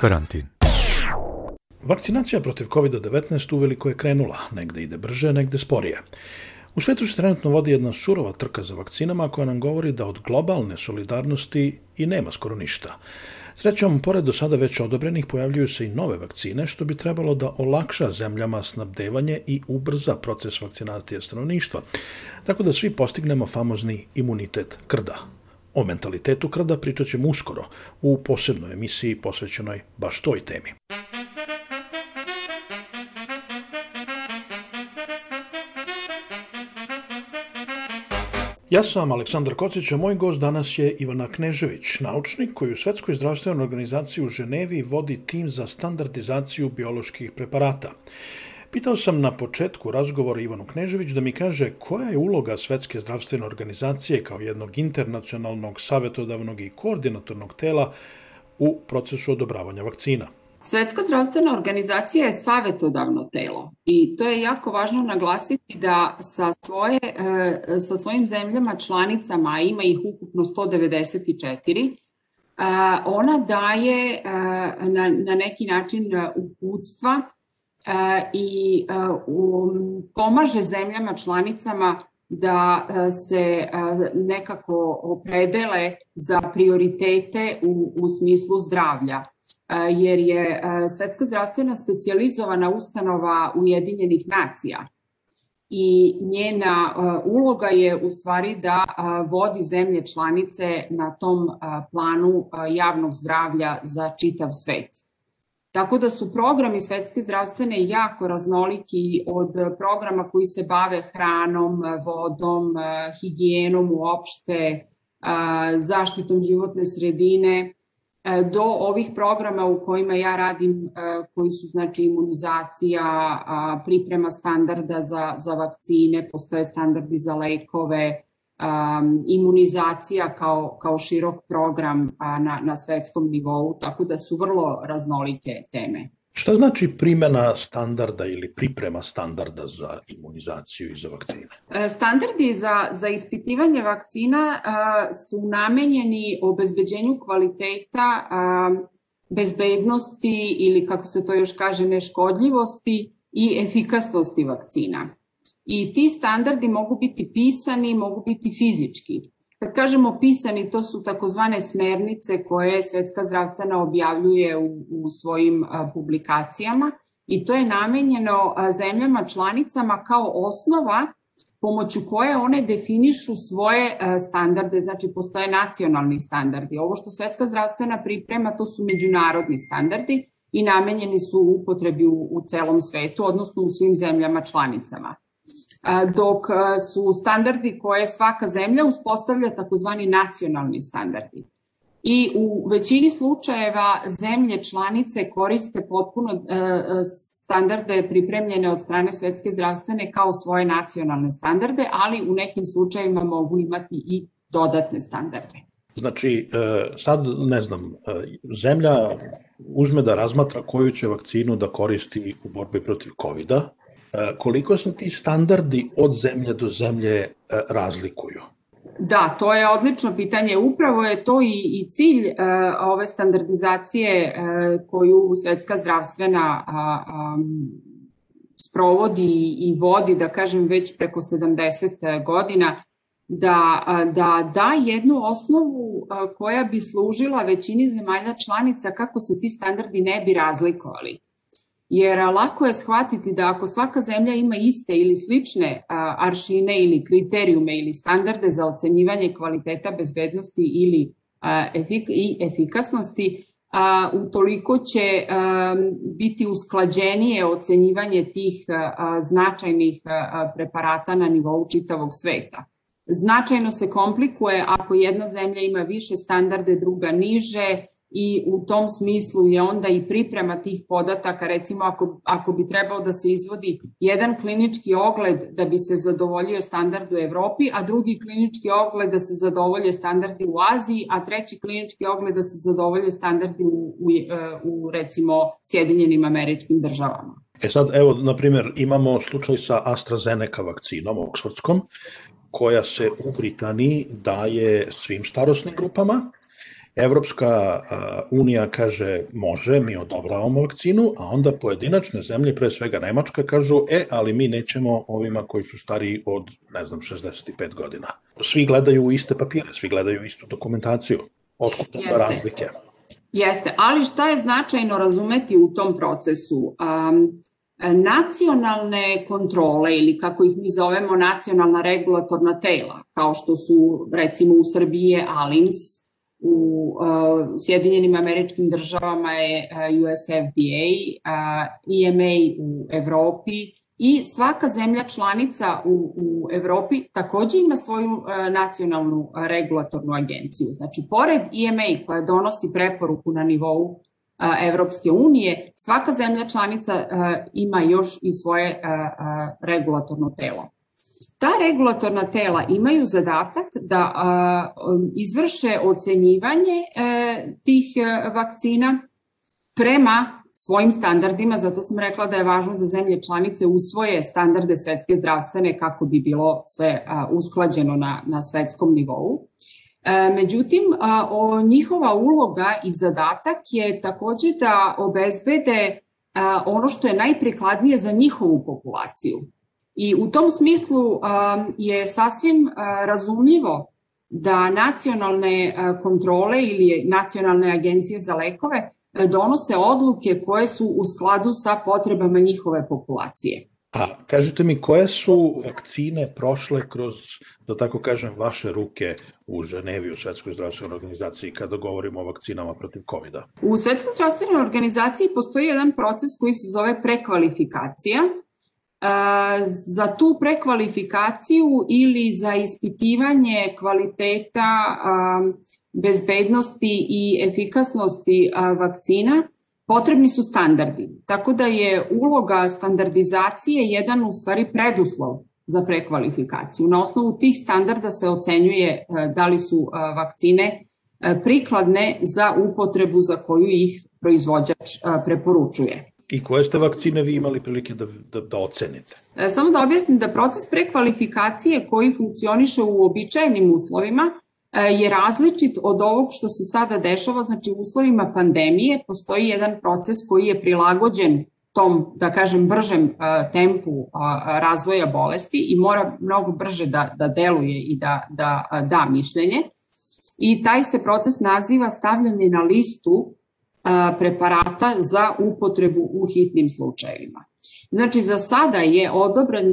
Karantin. Vakcinacija protiv COVID-19 uveliko je krenula, negde ide brže, negde sporije. U svetu se trenutno vodi jedna surova trka za vakcinama koja nam govori da od globalne solidarnosti i nema skoro ništa. Srećom, pored do sada već odobrenih, pojavljuju se i nove vakcine, što bi trebalo da olakša zemljama snabdevanje i ubrza proces vakcinacije stanovništva, tako da svi postignemo famozni imunitet krda. O mentalitetu krda pričat ćemo uskoro u posebnoj emisiji posvećenoj baš toj temi. Ja sam Aleksandar Kocić, a moj gost danas je Ivana Knežević, naučnik koji u Svetskoj zdravstvenoj organizaciji u Ženevi vodi tim za standardizaciju bioloških preparata. Pitao sam na početku razgovora Ivanu Knežević da mi kaže koja je uloga Svetske zdravstvene organizacije kao jednog internacionalnog, savjetodavnog i koordinatornog tela u procesu odobravanja vakcina. Svetska zdravstvena organizacija je savetodavno telo i to je jako važno naglasiti da sa, svoje, e, sa svojim zemljama članicama, ima ih ukupno 194, e, ona daje na, na neki način uputstva i pomaže zemljama članicama da se nekako opredele za prioritete u, u smislu zdravlja jer je Svetska zdravstvena specijalizovana ustanova Ujedinjenih nacija i njena uloga je u stvari da vodi zemlje članice na tom planu javnog zdravlja za čitav svet. Tako da su programi Svetske zdravstvene jako raznoliki od programa koji se bave hranom, vodom, higijenom uopšte, zaštitom životne sredine, E, do ovih programa u kojima ja radim, e, koji su znači imunizacija, priprema standarda za, za vakcine, postoje standardi za lekove, imunizacija kao, kao širok program na, na svetskom nivou, tako da su vrlo raznolike teme. Šta znači primjena standarda ili priprema standarda za imunizaciju i za vakcine? E, standardi za, za ispitivanje vakcina a, su namenjeni obezbeđenju kvaliteta, a, bezbednosti ili kako se to još kaže neškodljivosti i efikasnosti vakcina. I ti standardi mogu biti pisani, mogu biti fizički. Kad kažemo pisani, to su takozvane smernice koje Svetska zdravstvena objavljuje u, u svojim a, publikacijama i to je namenjeno a, zemljama članicama kao osnova pomoću koje one definišu svoje a, standarde, znači postoje nacionalni standardi. Ovo što Svetska zdravstvena priprema, to su međunarodni standardi i namenjeni su upotrebi u, u celom svetu, odnosno u svim zemljama članicama dok su standardi koje svaka zemlja uspostavlja takozvani nacionalni standardi. I u većini slučajeva zemlje članice koriste potpuno e, standarde pripremljene od strane Svetske zdravstvene kao svoje nacionalne standarde, ali u nekim slučajevima mogu imati i dodatne standarde. Znači, e, sad, ne znam, e, zemlja uzme da razmatra koju će vakcinu da koristi u borbi protiv COVID-a, E, koliko se ti standardi od zemlje do zemlje e, razlikuju? Da, to je odlično pitanje. Upravo je to i, i cilj uh, ove standardizacije uh, koju Svetska zdravstvena uh, um, sprovodi i vodi, da kažem, već preko 70 godina, da, da da jednu osnovu koja bi služila većini zemalja članica kako se ti standardi ne bi razlikovali jer lako je shvatiti da ako svaka zemlja ima iste ili slične aršine ili kriterijume ili standarde za ocenjivanje kvaliteta bezbednosti ili i efikasnosti, utoliko će biti usklađenije ocenjivanje tih značajnih preparata na nivou čitavog sveta. Značajno se komplikuje ako jedna zemlja ima više standarde, druga niže, i u tom smislu je onda i priprema tih podataka, recimo ako, ako bi trebao da se izvodi jedan klinički ogled da bi se zadovoljio standard u Evropi, a drugi klinički ogled da se zadovolje standardi u Aziji, a treći klinički ogled da se zadovolje standardi u, u, u recimo Sjedinjenim američkim državama. E sad, evo, na primjer, imamo slučaj sa AstraZeneca vakcinom, oksfordskom, koja se u Britaniji daje svim starosnim grupama, Evropska unija kaže može, mi odobravamo vakcinu, a onda pojedinačne zemlje, pre svega Nemačka, kažu e, ali mi nećemo ovima koji su stariji od, ne znam, 65 godina. Svi gledaju u iste papire, svi gledaju istu dokumentaciju. Otkud onda razlike? Jeste, ali šta je značajno razumeti u tom procesu? Um, nacionalne kontrole ili kako ih mi zovemo nacionalna regulatorna tela, kao što su recimo u Srbiji ALIMS, u Sjedinjenim američkim državama je US FDA, uh, EMA u Evropi i svaka zemlja članica u, u Evropi takođe ima svoju nacionalnu regulatornu agenciju. Znači, pored EMA koja donosi preporuku na nivou Evropske unije, svaka zemlja članica ima još i svoje regulatorno telo. Ta regulatorna tela imaju zadatak da izvrše ocenjivanje e, tih e, vakcina prema svojim standardima, zato sam rekla da je važno da zemlje članice usvoje standarde svetske zdravstvene kako bi bilo sve usklađeno na, na svetskom nivou. E, međutim, o, njihova uloga i zadatak je takođe da obezbede ono što je najprikladnije za njihovu populaciju. I u tom smislu je sasvim razumljivo da nacionalne kontrole ili nacionalne agencije za lekove donose odluke koje su u skladu sa potrebama njihove populacije. A kažite mi, koje su vakcine prošle kroz, da tako kažem, vaše ruke u Ženevi, u Svetskoj zdravstvenoj organizaciji, kada govorimo o vakcinama protiv COVID-a? U Svetskoj zdravstvenoj organizaciji postoji jedan proces koji se zove prekvalifikacija. Za tu prekvalifikaciju ili za ispitivanje kvaliteta bezbednosti i efikasnosti vakcina potrebni su standardi. Tako da je uloga standardizacije jedan u stvari preduslov za prekvalifikaciju. Na osnovu tih standarda se ocenjuje e, da li su e, vakcine e, prikladne za upotrebu za koju ih proizvođač preporučuje. I koje ste vakcine vi imali prilike da, da, da ocenite? Samo da objasnim da proces prekvalifikacije koji funkcioniše u običajnim uslovima E, je različit od ovog što se sada dešava, znači u uslovima pandemije postoji jedan proces koji je prilagođen tom, da kažem, bržem e, tempu e, razvoja bolesti i mora mnogo brže da, da deluje i da, da da mišljenje. I taj se proces naziva stavljanje na listu preparata za upotrebu u hitnim slučajevima. Znači, za sada je odobren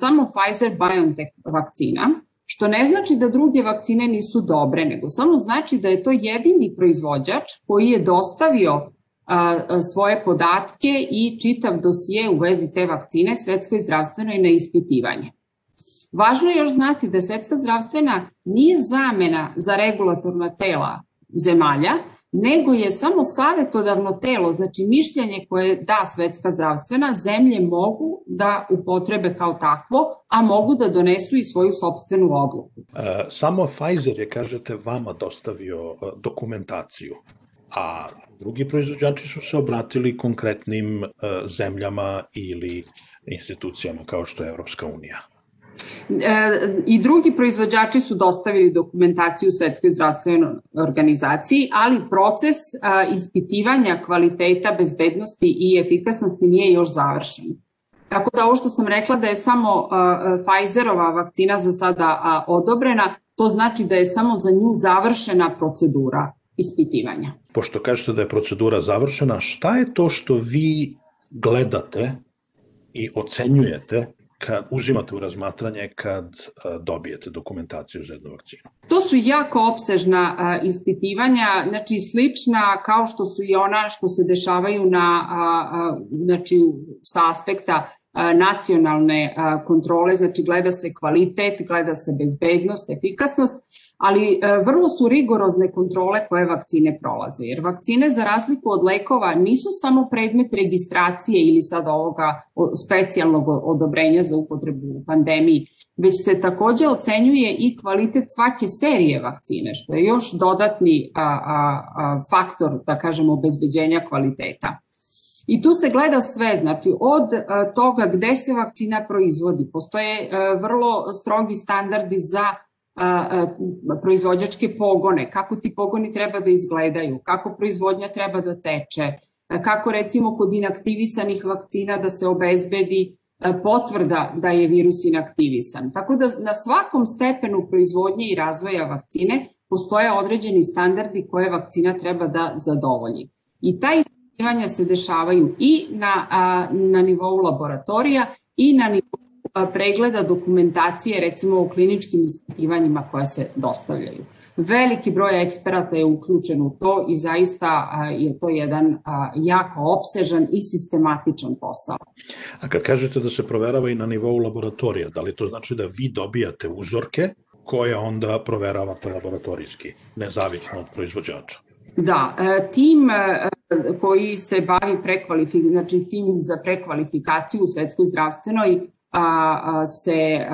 samo Pfizer-BioNTech vakcina, Što ne znači da druge vakcine nisu dobre, nego samo znači da je to jedini proizvođač koji je dostavio a, svoje podatke i čitav dosije u vezi te vakcine svetskoj zdravstvenoj na ispitivanje. Važno je još znati da svetska zdravstvena nije zamena za regulatorna tela zemalja, nego je samo savetodavno telo, znači mišljenje koje da svetska zdravstvena, zemlje mogu da upotrebe kao takvo, a mogu da donesu i svoju sobstvenu odluku. E, samo Pfizer je, kažete, vama dostavio e, dokumentaciju, a drugi proizvođači su se obratili konkretnim e, zemljama ili institucijama kao što je Evropska unija. E, I drugi proizvođači su dostavili dokumentaciju Svetskoj zdravstvenoj organizaciji, ali proces ispitivanja kvaliteta, bezbednosti i efikasnosti nije još završen. Tako da ovo što sam rekla da je samo Pfizerova vakcina za sada odobrena, to znači da je samo za nju završena procedura ispitivanja. Pošto kažete da je procedura završena, šta je to što vi gledate i ocenjujete kad uzimate u razmatranje kad dobijete dokumentaciju za jednu vakcinu? To su jako opsežna ispitivanja, znači slična kao što su i ona što se dešavaju na, znači, sa aspekta nacionalne kontrole, znači gleda se kvalitet, gleda se bezbednost, efikasnost, ali e, vrlo su rigorozne kontrole koje vakcine prolaze, jer vakcine za razliku od lekova nisu samo predmet registracije ili sad ovoga specijalnog odobrenja za upotrebu u pandemiji, već se takođe ocenjuje i kvalitet svake serije vakcine, što je još dodatni a, a, a, faktor, da kažemo, obezbeđenja kvaliteta. I tu se gleda sve, znači od toga gde se vakcina proizvodi. Postoje vrlo strogi standardi za proizvođačke pogone, kako ti pogoni treba da izgledaju, kako proizvodnja treba da teče, kako recimo kod inaktivisanih vakcina da se obezbedi potvrda da je virus inaktivisan. Tako da na svakom stepenu proizvodnje i razvoja vakcine postoje određeni standardi koje vakcina treba da zadovolji. I ta ispitivanja se dešavaju i na, na nivou laboratorija i na nivou pregleda dokumentacije recimo o kliničkim ispitivanjima koja se dostavljaju. Veliki broj eksperata je uključen u to i zaista je to jedan jako opsežan i sistematičan posao. A kad kažete da se proverava i na nivou laboratorija, da li to znači da vi dobijate uzorke koje onda proveravate laboratorijski, nezavisno od proizvođača? Da, e, tim e, koji se bavi prekvalifikaciju, znači tim za prekvalifikaciju u svetskoj zdravstvenoj se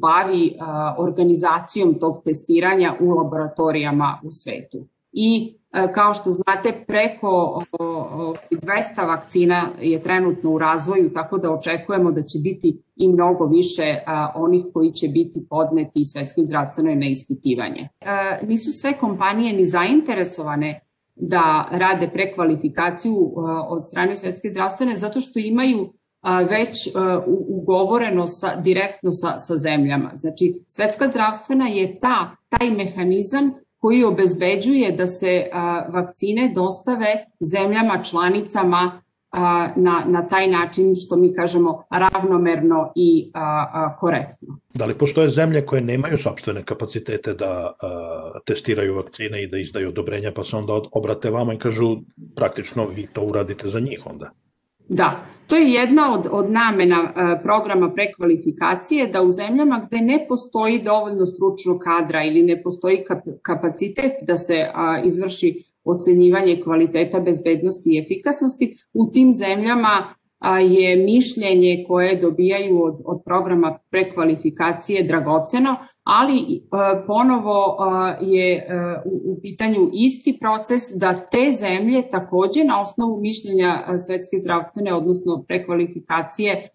bavi organizacijom tog testiranja u laboratorijama u svetu. I kao što znate, preko 200 vakcina je trenutno u razvoju, tako da očekujemo da će biti i mnogo više onih koji će biti podneti svetskoj zdravstvenoj na ispitivanje. Nisu sve kompanije ni zainteresovane da rade prekvalifikaciju od strane svetske zdravstvene zato što imaju već ugovoreno sa, direktno sa, sa zemljama. Znači, svetska zdravstvena je ta, taj mehanizam koji obezbeđuje da se vakcine dostave zemljama članicama na, na taj način što mi kažemo ravnomerno i a, a, korektno. Da li postoje zemlje koje nemaju sobstvene kapacitete da a, testiraju vakcine i da izdaju odobrenja pa se onda obrate vama i kažu praktično vi to uradite za njih onda? Da, to je jedna od, od namena e, programa prekvalifikacije da u zemljama gde ne postoji dovoljno stručnog kadra ili ne postoji kapacitet da se a, izvrši ocenjivanje kvaliteta bezbednosti i efikasnosti, u tim zemljama je mišljenje koje dobijaju od, od programa prekvalifikacije dragoceno, ali ponovo je u, u pitanju isti proces da te zemlje takođe na osnovu mišljenja Svetske zdravstvene, odnosno prekvalifikacije,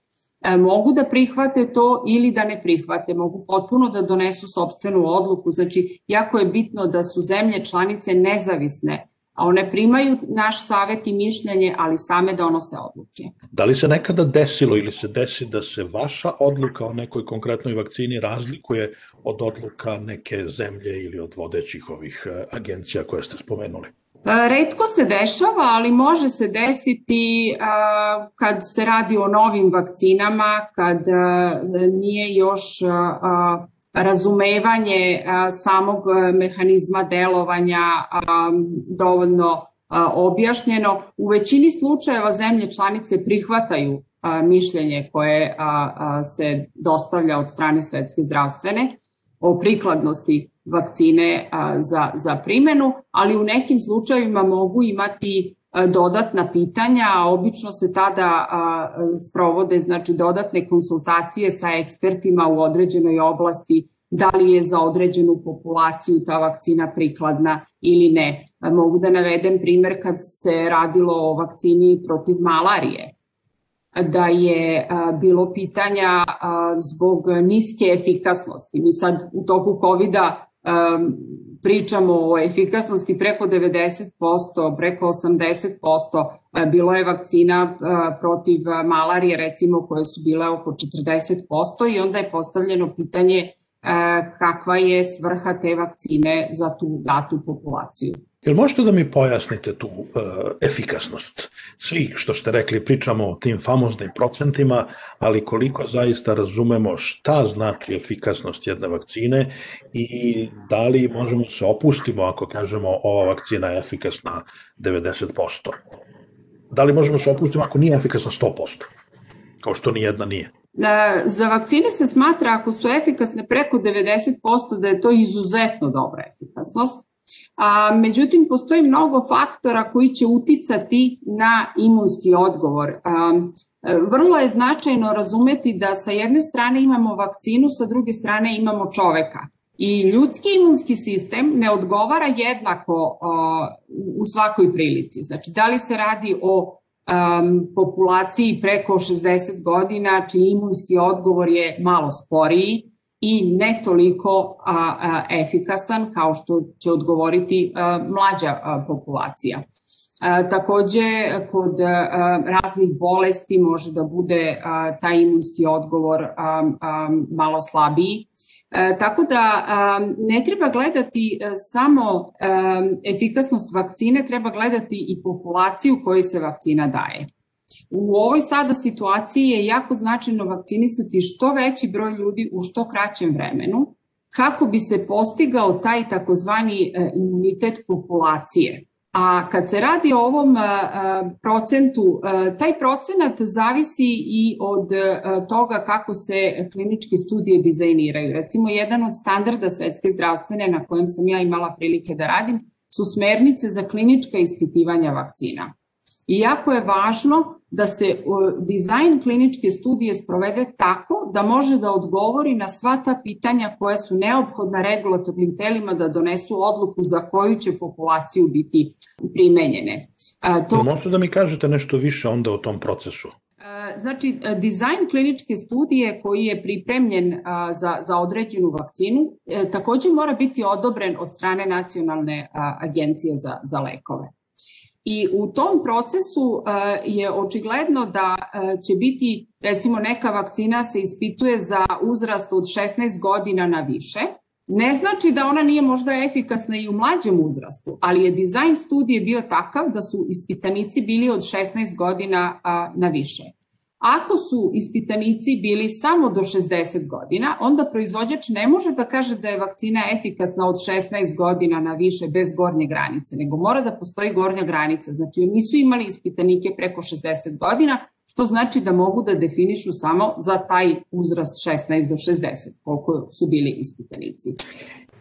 mogu da prihvate to ili da ne prihvate, mogu potpuno da donesu sobstvenu odluku. Znači, jako je bitno da su zemlje članice nezavisne a one primaju naš savet i mišljenje, ali same donose odluke. Da li se nekada desilo ili se desi da se vaša odluka o nekoj konkretnoj vakcini razlikuje od odluka neke zemlje ili od vodećih ovih e, agencija koje ste spomenuli? E, redko se dešava, ali može se desiti a, kad se radi o novim vakcinama, kad a, nije još razumevanje samog e, mehanizma delovanja dovoljno objašnjeno. U većini slučajeva zemlje članice prihvataju mišljenje koje se dostavlja od strane Svetske zdravstvene o prikladnosti vakcine za, za primenu, ali u nekim slučajevima mogu imati dodatna pitanja, obično se tada sprovode znači dodatne konsultacije sa ekspertima u određenoj oblasti da li je za određenu populaciju ta vakcina prikladna ili ne. Mogu da navedem primer kad se radilo o vakcini protiv malarije da je bilo pitanja zbog niske efikasnosti. Mi sad u toku covid pričamo o efikasnosti preko 90%, preko 80%. Bilo je vakcina protiv malarije recimo koje su bile oko 40% i onda je postavljeno pitanje kakva je svrha te vakcine za tu datu populaciju. Jel možete da mi pojasnite tu uh, efikasnost? Svi što ste rekli pričamo o tim famoznim procentima, ali koliko zaista razumemo šta znači efikasnost jedne vakcine i da li možemo se opustimo ako kažemo ova vakcina je efikasna 90%? Da li možemo se opustimo ako nije efikasna 100%? Kao što ni jedna nije. Za vakcine se smatra ako su efikasne preko 90% da je to izuzetno dobra efikasnost A, međutim, postoji mnogo faktora koji će uticati na imunski odgovor. A, vrlo je značajno razumeti da sa jedne strane imamo vakcinu, sa druge strane imamo čoveka. I ljudski imunski sistem ne odgovara jednako a, u svakoj prilici. Znači, da li se radi o populaciji preko 60 godina, čiji imunski odgovor je malo sporiji, i ne toliko a, a, efikasan kao što će odgovoriti a, mlađa a, populacija. A, takođe, kod a, raznih bolesti može da bude a, taj imunski odgovor a, a, malo slabiji. E, tako da ne treba gledati a, samo a, efikasnost vakcine, treba gledati i populaciju kojoj se vakcina daje. U ovoj sada situaciji je jako značajno vakcinisati što veći broj ljudi u što kraćem vremenu, kako bi se postigao taj takozvani e, imunitet populacije. A kad se radi o ovom e, e, procentu, taj procenat zavisi i od toga kako se kliničke studije dizajniraju. Recimo, jedan od standarda svetske zdravstvene na kojem sam ja imala prilike da radim su smernice za klinička ispitivanja vakcina. I jako je važno da se dizajn kliničke studije sprovede tako da može da odgovori na sva ta pitanja koja su neophodna regulatornim telima da donesu odluku za koju će populaciju biti primenjene. To... Možete da mi kažete nešto više onda o tom procesu? Znači, dizajn kliničke studije koji je pripremljen za, za određenu vakcinu e, takođe mora biti odobren od strane Nacionalne agencije za, za lekove. I u tom procesu e, je očigledno da e, će biti, recimo neka vakcina se ispituje za uzrast od 16 godina na više, ne znači da ona nije možda efikasna i u mlađem uzrastu, ali je dizajn studije bio takav da su ispitanici bili od 16 godina na više. Ako su ispitanici bili samo do 60 godina, onda proizvođač ne može da kaže da je vakcina efikasna od 16 godina na više bez gornje granice, nego mora da postoji gornja granica. Znači, nisu imali ispitanike preko 60 godina, što znači da mogu da definišu samo za taj uzrast 16 do 60, koliko su bili ispitanici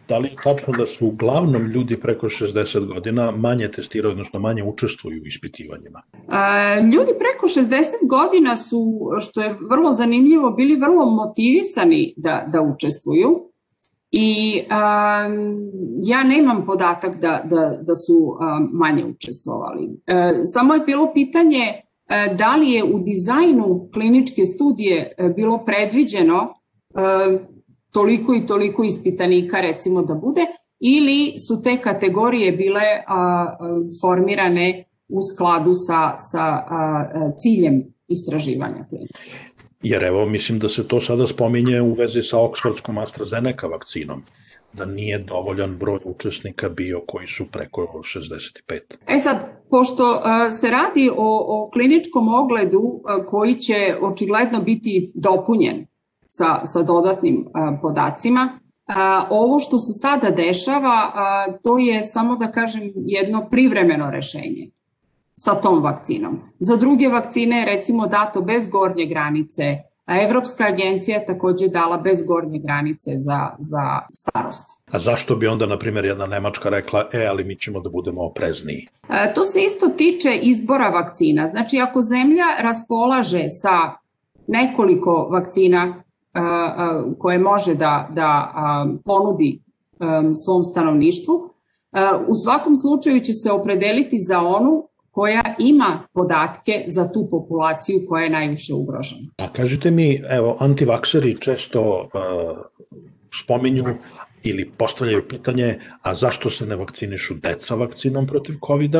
da li je tačno da su uglavnom ljudi preko 60 godina manje testiraju, odnosno manje učestvuju u ispitivanjima? E, ljudi preko 60 godina su, što je vrlo zanimljivo, bili vrlo motivisani da, da učestvuju i um, ja nemam podatak da, da, da su um, manje učestvovali. E, samo je bilo pitanje e, da li je u dizajnu kliničke studije bilo predviđeno toliko i toliko ispitanika recimo da bude ili su te kategorije bile a, formirane u skladu sa, sa a, ciljem istraživanja klinika. Jer evo, mislim da se to sada spominje u vezi sa Oxfordskom AstraZeneca vakcinom da nije dovoljan broj učesnika bio koji su preko 65. E sad, pošto se radi o, o kliničkom ogledu koji će očigledno biti dopunjen sa, sa dodatnim podacima. Ovo što se sada dešava, to je samo da kažem jedno privremeno rešenje sa tom vakcinom. Za druge vakcine je recimo dato bez gornje granice, a Evropska agencija je takođe dala bez gornje granice za, za starost. A zašto bi onda, na primjer, jedna Nemačka rekla, e, ali mi ćemo da budemo oprezniji? E, to se isto tiče izbora vakcina. Znači, ako zemlja raspolaže sa nekoliko vakcina koje može da, da ponudi svom stanovništvu, u svakom slučaju će se opredeliti za onu koja ima podatke za tu populaciju koja je najviše ugrožena. A kažite mi, evo, antivakseri često uh, spominju ili postavljaju pitanje, a zašto se ne vakcinišu deca vakcinom protiv covid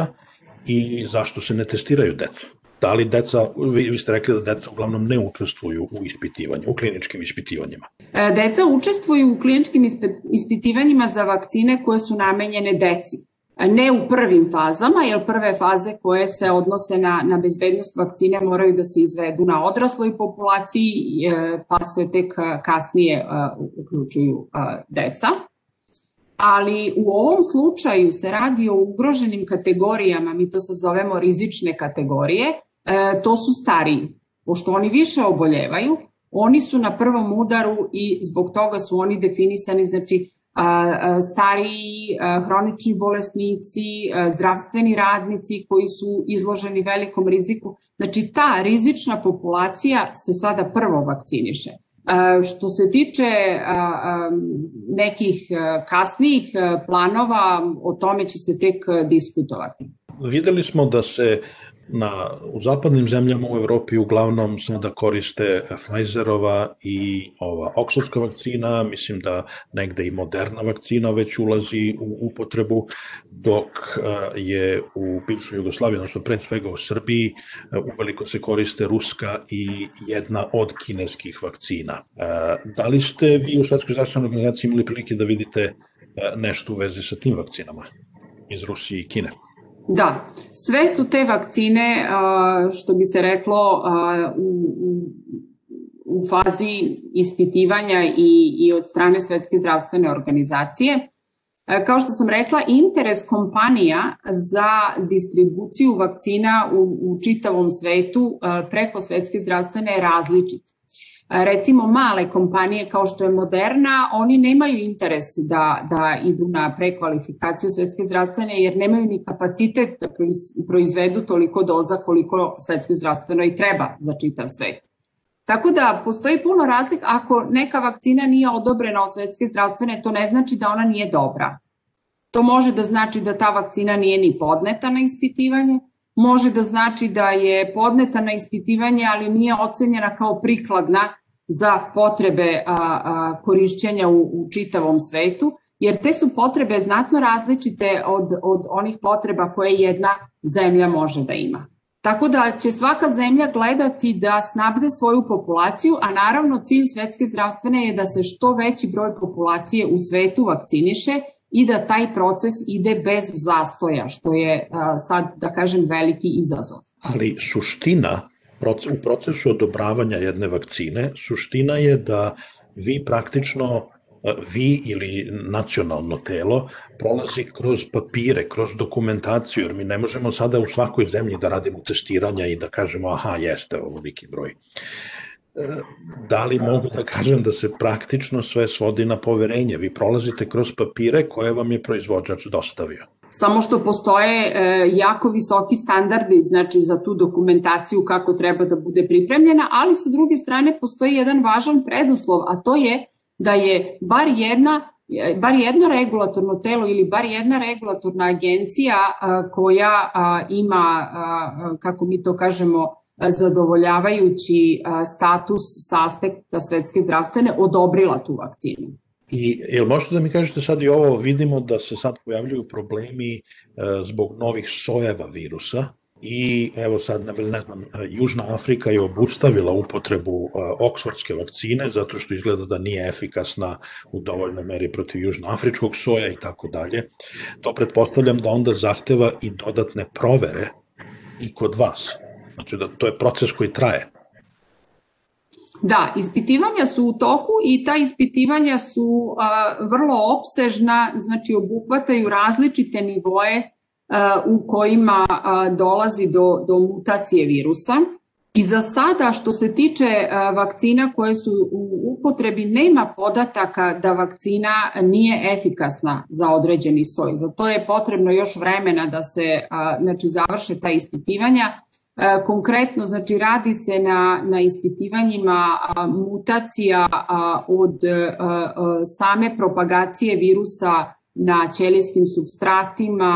i zašto se ne testiraju deca? Da li deca, vi, vi ste rekli da deca uglavnom ne učestvuju u ispitivanju, u kliničkim ispitivanjima. E, deca učestvuju u kliničkim ispitivanjima za vakcine koje su namenjene deci. Ne u prvim fazama, jer prve faze koje se odnose na, na bezbednost vakcine moraju da se izvedu na odrasloj populaciji, e, pa se tek kasnije e, uključuju deca ali u ovom slučaju se radi o ugroženim kategorijama, mi to sad zovemo rizične kategorije, e, to su stariji. Pošto oni više oboljevaju, oni su na prvom udaru i zbog toga su oni definisani, znači stariji, hronični bolesnici, zdravstveni radnici koji su izloženi velikom riziku. Znači ta rizična populacija se sada prvo vakciniše. Što se tiče nekih kasnijih planova, o tome će se tek diskutovati. Videli smo da se na, u zapadnim zemljama u Evropi uglavnom sada koriste Pfizerova i ova Oxfordska vakcina, mislim da negde i moderna vakcina već ulazi u upotrebu, dok je u bivšoj Jugoslaviji, odnosno pre svega u Srbiji, uveliko se koriste ruska i jedna od kineskih vakcina. Da li ste vi u Svetskoj zdravstvenoj organizaciji imali prilike da vidite nešto u vezi sa tim vakcinama iz Rusije i Kine? Da, sve su te vakcine, što bi se reklo, u, u fazi ispitivanja i, i od strane Svetske zdravstvene organizacije. Kao što sam rekla, interes kompanija za distribuciju vakcina u, u čitavom svetu preko Svetske zdravstvene je različit recimo male kompanije kao što je Moderna, oni nemaju interes da, da idu na prekvalifikaciju svetske zdravstvene jer nemaju ni kapacitet da proizvedu toliko doza koliko svetskoj zdravstvenoj treba za čitav svet. Tako da postoji puno razlika. Ako neka vakcina nije odobrena od svetske zdravstvene, to ne znači da ona nije dobra. To može da znači da ta vakcina nije ni podneta na ispitivanje, može da znači da je podneta na ispitivanje, ali nije ocenjena kao prikladna za potrebe a, a, korišćenja u, u čitavom svetu, jer te su potrebe znatno različite od, od onih potreba koje jedna zemlja može da ima. Tako da će svaka zemlja gledati da snabde svoju populaciju, a naravno cilj svetske zdravstvene je da se što veći broj populacije u svetu vakciniše i da taj proces ide bez zastoja, što je sad, da kažem, veliki izazov. Ali suština u procesu odobravanja jedne vakcine, suština je da vi praktično vi ili nacionalno telo prolazi kroz papire, kroz dokumentaciju, jer mi ne možemo sada u svakoj zemlji da radimo testiranja i da kažemo aha, jeste ovoliki broj. E, da li mogu da kažem da se praktično sve svodi na poverenje? Vi prolazite kroz papire koje vam je proizvođač dostavio samo što postoje e, jako visoki standardi znači za tu dokumentaciju kako treba da bude pripremljena, ali sa druge strane postoji jedan važan preduslov, a to je da je bar jedna e, bar jedno regulatorno telo ili bar jedna regulatorna agencija koja ima, kako mi to kažemo, zadovoljavajući status sa aspekta svetske zdravstvene odobrila tu vakcinu. I jel možete da mi kažete sad i ovo, vidimo da se sad pojavljuju problemi e, zbog novih sojeva virusa, i evo sad, ne, znam, Južna Afrika je obustavila upotrebu e, oksfordske vakcine zato što izgleda da nije efikasna u dovoljnoj meri protiv južnoafričkog soja i tako dalje. To pretpostavljam da onda zahteva i dodatne provere i kod vas. Znači da to je proces koji traje. Da, ispitivanja su u toku i ta ispitivanja su a, vrlo opsežna, znači obuhvataju različite nivoje a, u kojima a, dolazi do, do mutacije virusa. I za sada što se tiče vakcina koje su u upotrebi nema podataka da vakcina nije efikasna za određeni soj. Za to je potrebno još vremena da se znači, završe ta ispitivanja konkretno, znači radi se na, na ispitivanjima mutacija od e, a, same propagacije virusa na ćelijskim substratima,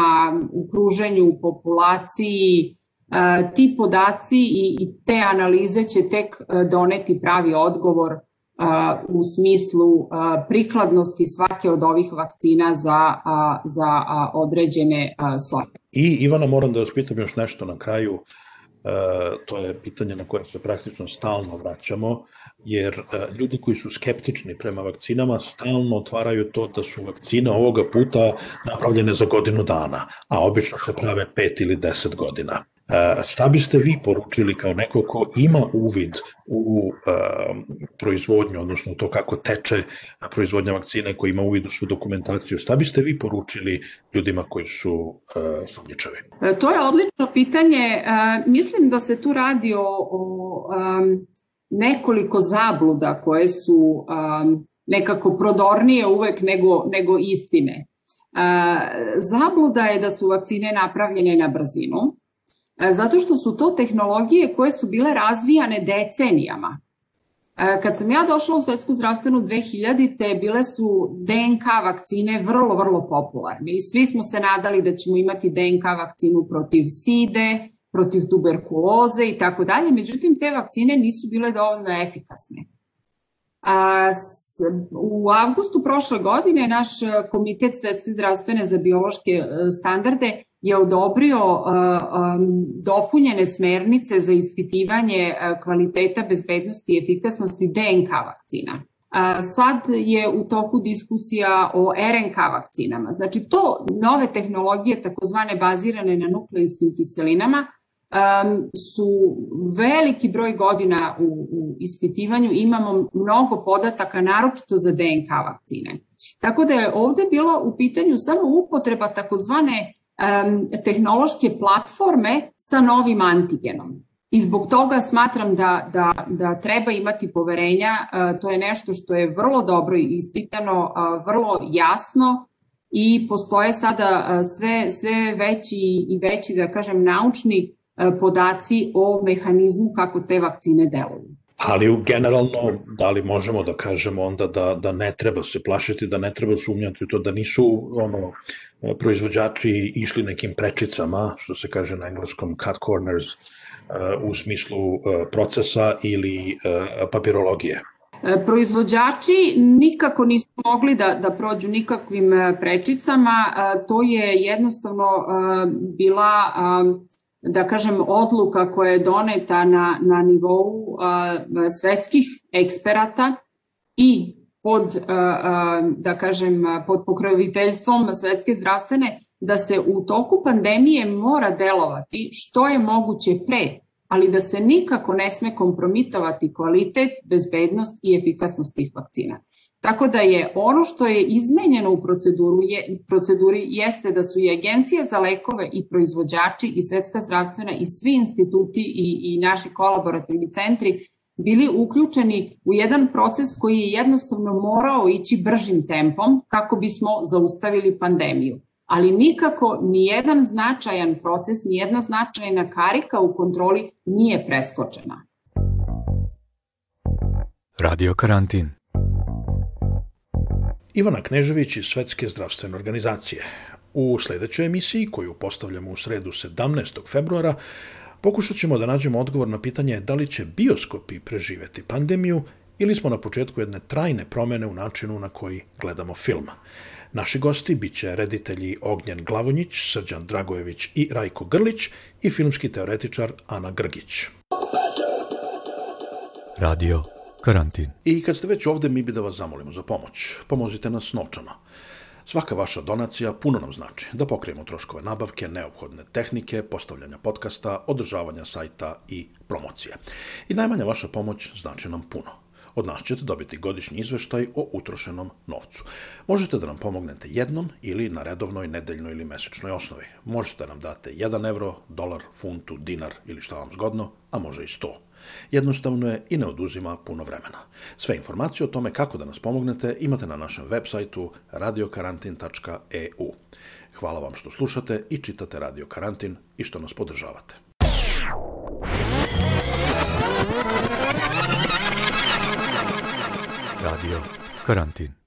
u kruženju u populaciji, e, ti podaci i, i te analize će tek doneti pravi odgovor u smislu prikladnosti svake od ovih vakcina za, za određene soje. I Ivana, moram da vas pitam još nešto na kraju. E, to je pitanje na koje se praktično stalno vraćamo, jer e, ljudi koji su skeptični prema vakcinama stalno otvaraju to da su vakcine ovoga puta napravljene za godinu dana, a obično se prave pet ili deset godina. E, šta biste vi poručili kao neko ko ima uvid u proizvodnju, odnosno to kako teče proizvodnja vakcine, koji ima uvid u svu dokumentaciju, šta biste vi poručili ljudima koji su sumnjičavi? To je odlično pitanje. Mislim da se tu radi o, o nekoliko zabluda koje su nekako prodornije uvek nego, nego istine. Zabluda je da su vakcine napravljene na brzinu, zato što su to tehnologije koje su bile razvijane decenijama. Kad sam ja došla u Svetsku zdravstvenu 2000-te, bile su DNK vakcine vrlo, vrlo popularne i svi smo se nadali da ćemo imati DNK vakcinu protiv SIDE, protiv tuberkuloze i tako dalje, međutim te vakcine nisu bile dovoljno efikasne. A, s, u avgustu prošle godine naš Komitet Svetske zdravstvene za biološke e, standarde je odobrio uh, um, dopunjene smernice za ispitivanje uh, kvaliteta, bezbednosti i efikasnosti DNK vakcina. Uh, sad je u toku diskusija o RNK vakcinama. Znači to nove tehnologije takozvane bazirane na nukleinskim kiselinama um, su veliki broj godina u, u ispitivanju, imamo mnogo podataka, naročito za DNK vakcine. Tako da je ovde bilo u pitanju samo upotreba takozvane tehnološke platforme sa novim antigenom. I zbog toga smatram da, da, da treba imati poverenja, uh, to je nešto što je vrlo dobro ispitano, uh, vrlo jasno i postoje sada uh, sve, sve veći i veći, da kažem, naučni podaci o mehanizmu kako te vakcine deluju. Ali generalno, da li možemo da kažemo onda da, da ne treba se plašiti, da ne treba sumnjati u to, da nisu ono, proizvođači išli nekim prečicama, što se kaže na engleskom cut corners, u smislu procesa ili papirologije? E, proizvođači nikako nisu mogli da, da prođu nikakvim prečicama, to je jednostavno bila da kažem, odluka koja je doneta na, na nivou a, svetskih eksperata i pod, da kažem, pod pokroviteljstvom svetske zdravstvene, da se u toku pandemije mora delovati što je moguće pre, ali da se nikako ne sme kompromitovati kvalitet, bezbednost i efikasnost tih vakcina. Tako da je ono što je izmenjeno u proceduru je, proceduri jeste da su i agencije za lekove i proizvođači i svetska zdravstvena i svi instituti i, i naši kolaborativni centri bili uključeni u jedan proces koji je jednostavno morao ići bržim tempom kako bismo zaustavili pandemiju. Ali nikako ni jedan značajan proces, ni jedna značajna karika u kontroli nije preskočena. Radio karantin. Ivana Knežević iz Svetske zdravstvene organizacije. U sledećoj emisiji, koju postavljamo u sredu 17. februara, pokušat ćemo da nađemo odgovor na pitanje da li će bioskopi preživeti pandemiju ili smo na početku jedne trajne promene u načinu na koji gledamo film. Naši gosti biće reditelji Ognjen Glavonjić, Srđan Dragojević i Rajko Grlić i filmski teoretičar Ana Grgić. Radio Karantin. I kad ste već ovde, mi bi da vas zamolimo za pomoć. Pomozite nas novčano. Svaka vaša donacija puno nam znači da pokrijemo troškove nabavke, neophodne tehnike, postavljanja podcasta, održavanja sajta i promocije. I najmanja vaša pomoć znači nam puno. Od nas ćete dobiti godišnji izveštaj o utrošenom novcu. Možete da nam pomognete jednom ili na redovnoj, nedeljnoj ili mesečnoj osnovi. Možete nam date 1 evro, dolar, funtu, dinar ili šta vam zgodno, a može i 100. Jednostavno je i ne oduzima puno vremena. Sve informacije o tome kako da nas pomognete imate na našem web sajtu radiokarantin.eu. Hvala vam što slušate i čitate Radio Karantin i što nas podržavate. Radio Karantin